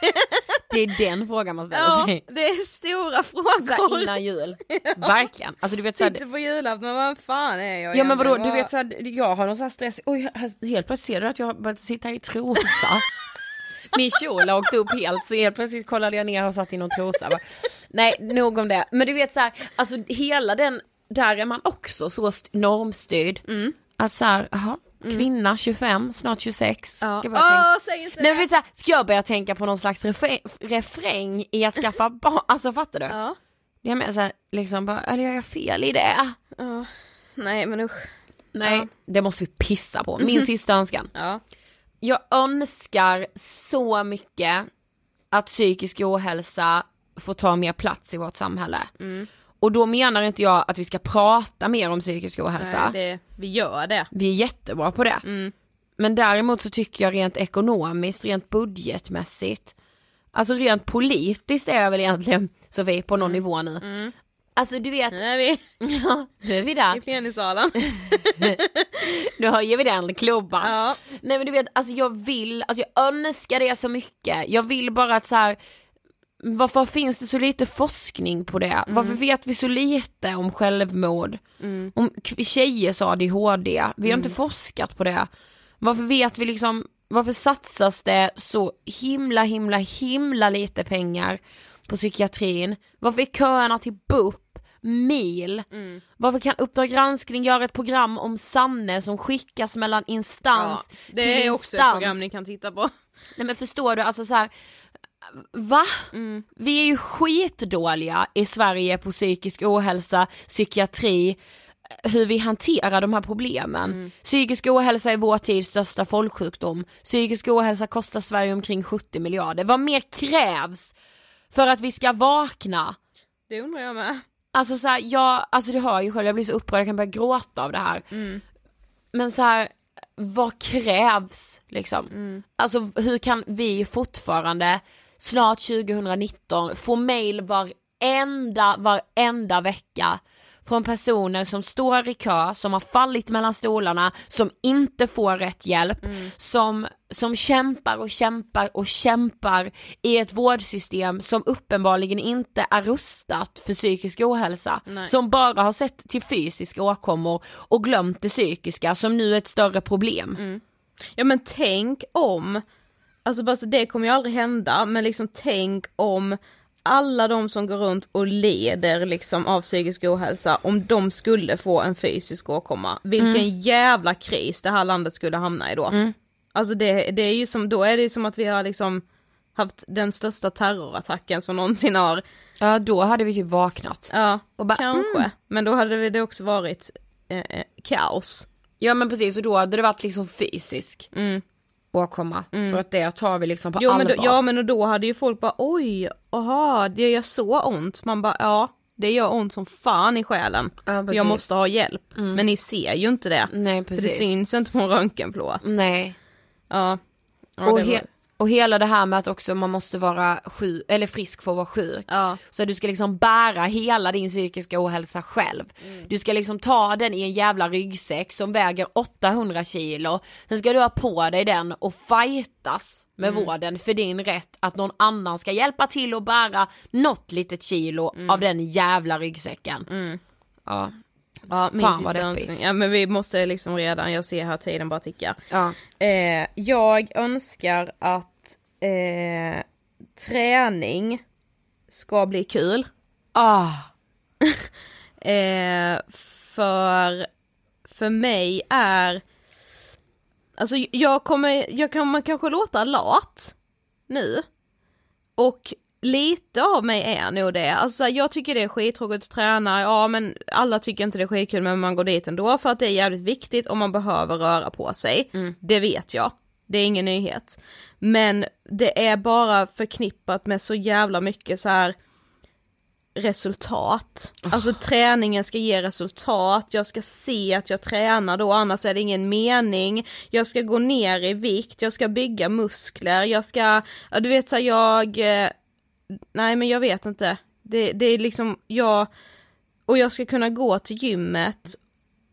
Det är den frågan man ställer Ja, sig. det är stora Så frågor. innan jul. Verkligen. Alltså du vet såhär, Sitter på julafton, men vad fan är jag Ja men vadå, egentligen? du vet såhär, jag har någon sån här stress, oj helt plötsligt ser du att jag har börjat sitta i trosa. Min kjol har åkt upp helt så helt plötsligt kollade jag ner och satt i någon trosa. Bara, Nej nog om det, men du vet såhär, alltså hela den, där är man också så st- normstyrd. Att såhär, jaha, kvinna 25, snart 26. Ska jag börja tänka- säg inte Nej men så här, ska jag börja tänka på någon slags refräng, refräng i att skaffa barn, alltså fattar du? Ja. Jag menar såhär, liksom bara, eller gör jag fel i det? Ja. Nej men usch. Nej, Ja. det måste vi pissa på. Min sista önskan. Ja. Jag önskar så mycket att psykisk ohälsa får ta mer plats i vårt samhälle. Och då menar inte jag att vi ska prata mer om psykisk ohälsa. Nej, det, vi gör det. Vi är jättebra på det. Men däremot så tycker jag rent ekonomiskt, rent budgetmässigt, alltså rent politiskt är jag väl egentligen Sofie på någon nivå nu. Alltså du vet, Nu är vi ja, nu är vi där. i plenisalen. Nu höjer vi den klubban. Ja. Nej men du vet, alltså jag vill, alltså jag önskar det så mycket. Jag vill bara att så här. Varför finns det så lite forskning på det? Varför vet vi så lite om självmord? Om k- tjejers ADHD? Vi har inte forskat på det. Varför vet vi liksom, varför satsas det så himla himla himla lite pengar på psykiatrin? Varför är köerna till BUP mil? Varför kan Uppdrag granskning göra ett program om Sanne som skickas mellan instans Ja, till det är också ett instans? program ni kan titta på. Nej men förstår du, alltså så här. Va? Vi är ju skitdåliga i Sverige på psykisk ohälsa, psykiatri, hur vi hanterar de här problemen. Psykisk ohälsa är vår tids största folksjukdom. Psykisk ohälsa kostar Sverige omkring 70 miljarder. Vad mer krävs för att vi ska vakna? Det undrar jag med. Alltså så här, jag, alltså du hör ju själv, jag blir så upprörd, jag kan börja gråta av det här. Men så här, vad krävs liksom? Alltså hur kan vi fortfarande, snart 2019, få mail varenda, varenda vecka från personer som står i kö, som har fallit mellan stolarna, som inte får rätt hjälp, som, som kämpar och kämpar och kämpar i ett vårdsystem som uppenbarligen inte är rustat för psykisk ohälsa, Nej. som bara har sett till fysiska åkommor och glömt det psykiska som nu är ett större problem. Ja men tänk om, alltså bara så det kommer ju aldrig hända, men liksom tänk om alla de som går runt och leder liksom av psykisk ohälsa, om de skulle få en fysisk åkomma, vilken jävla kris det här landet skulle hamna i då. Alltså det, det är ju som, då är det ju som att vi har liksom haft den största terrorattacken som någonsin har, Ja då hade vi typ vaknat. ja, Och bara, kanske, men då hade det också varit eh, eh, kaos. Ja men precis. Och då hade det varit liksom fysisk åkomma. För att det tar vi liksom på Jo, men allvar. då, ja men och då hade ju folk bara oj, aha, det gör så ont. Man bara ja, det gör ont som fan i själen. Ja, jag precis. Mm. måste ha hjälp. Men ni ser ju inte det. Nej För det precis. syns inte på en röntgenplåt. Nej. Ja. ja och, he- och hela det här med att också man måste vara sjuk, eller frisk för att vara sjuk. Ja. Så du ska liksom bära hela din psykiska ohälsa själv. Du ska liksom ta den i en jävla ryggsäck som väger 800 kilo. Sen ska du ha på dig den och fightas med vården för din rätt att någon annan ska hjälpa till att bära något litet kilo av den jävla ryggsäcken. Ja. Ja, min Fan, vad deppigt. Ja men vi måste liksom redan, jag ser här tiden bara tickar. Ja. Eh, jag önskar att eh, träning ska bli kul. Ah. eh, för, för mig är, alltså jag kommer, jag kommer kanske låta lat nu. Och lite av mig är nog det, alltså jag tycker det är skittråkigt att träna, ja men alla tycker inte det är skitkul men man går dit ändå för att det är jävligt viktigt och man behöver röra på sig. Mm. Det vet jag, det är ingen nyhet. Men det är bara förknippat med så jävla mycket så här resultat. Alltså träningen ska ge resultat, jag ska se att jag tränar då annars är det ingen mening. Jag ska gå ner i vikt, jag ska bygga muskler, jag ska, ja, du vet så här, jag, eh, nej men jag vet inte. Det, det är liksom, jag, och jag ska kunna gå till gymmet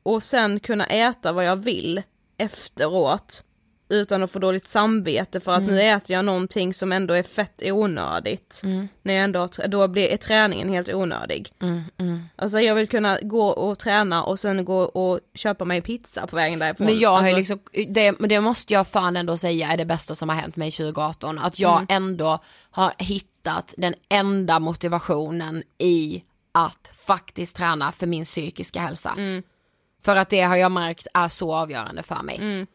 och sen kunna äta vad jag vill efteråt utan att få dåligt samvete för att Mm. nu äter jag någonting som ändå är fett onödigt. När jag ändå, har då blir är träningen helt onödig. Mm, mm. Alltså jag vill kunna gå och träna och sen gå och köpa mig pizza på vägen därifrån. Men jag har alltså, liksom, det, det måste jag fan ändå säga är det bästa som har hänt mig 2018. Att jag Mm. ändå har hittat den enda motivationen i att faktiskt träna för min psykiska hälsa. Mm. För att det har jag märkt är så avgörande för mig.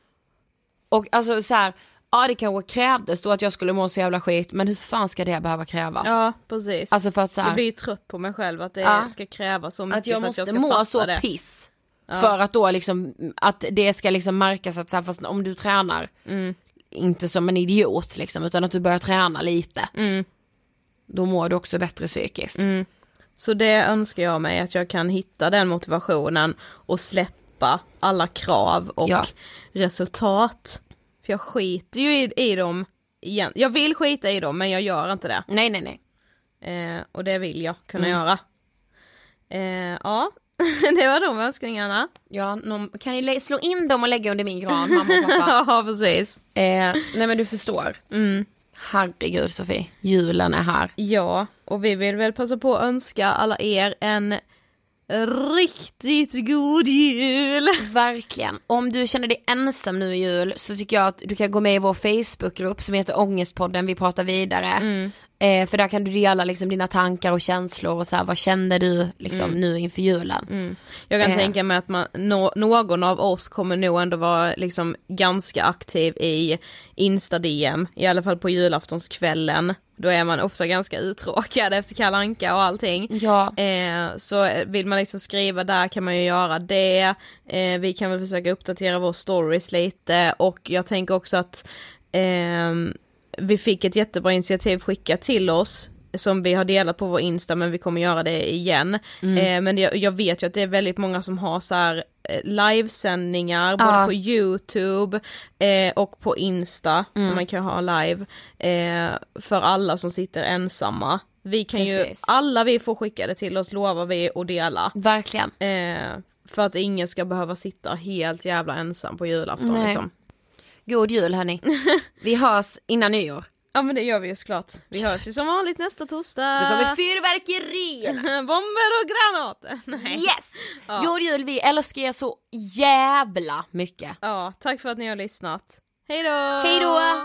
Och alltså så här, ja det kanske krävdes då att jag skulle må så jävla skit men hur fan ska det behöva krävas? Ja precis. Alltså för att så här, Jag blir trött på mig själv att det Ja. ska krävas så mycket att jag måste att jag ska må så det. piss. Ja. För att då liksom, att det ska liksom märkas att så här, fast om du tränar, Mm. inte som en idiot liksom, utan att du börjar träna lite. Mm. Då mår du också bättre psykiskt. Mm. Så det önskar jag mig att jag kan hitta den motivationen och släppa alla krav och Ja. resultat. För jag skiter ju i, i dem igen. Jag vill skita i dem men jag gör inte det. Nej nej nej. Eh, och det vill jag kunna Mm. göra. Eh, ja, det var de önskningarna. Ja, någon, kan lä- slå in dem och lägga under min gran mamma och pappa? ja precis. eh, nej men du förstår. Mm. Herregud Sofie, julen är här. Ja, och vi vill väl passa på att önska alla er en riktigt god jul! Verkligen. Om du känner dig ensam nu i jul så tycker jag att du kan gå med i vår Facebookgrupp som heter Ångestpodden, vi pratar vidare. Mm. Eh, för där kan du dela liksom dina tankar och känslor och så här, vad känner du liksom Mm. nu inför julen? Mm. Jag kan Eh. tänka mig att man, nå, någon av oss kommer nog ändå vara liksom ganska aktiv i Insta-DM, i alla fall på julaftonskvällen. Då är man ofta ganska uttråkad efter Kalle Anka och allting. Ja. Eh, så vill man liksom skriva där kan man ju göra det. Eh, vi kan väl försöka uppdatera vår stories lite och jag tänker också att ehm, vi fick ett jättebra initiativ skickat till oss som vi har delat på vår Insta men vi kommer göra det igen. Mm. Eh, men jag, jag vet ju att det är väldigt många som har så här eh, livesändningar både Ja. på youtube eh, och på Insta, Mm. man kan ha live, eh, för alla som sitter ensamma. Vi kan ju, Precis. alla vi får skicka det till oss lovar vi att dela. Verkligen. Eh, för att ingen ska behöva sitta helt jävla ensam på julafton Nej. liksom. God jul hörni. Vi hörs innan nyår. Ja men det gör vi ju såklart. Vi hörs ju som vanligt nästa torsdag. Då kommer fyrverkerier. Bomber och granater! Nej. Yes! Ja. God jul, vi älskar er så jävla mycket. Ja, tack för att ni har lyssnat. Hej då! Hej då!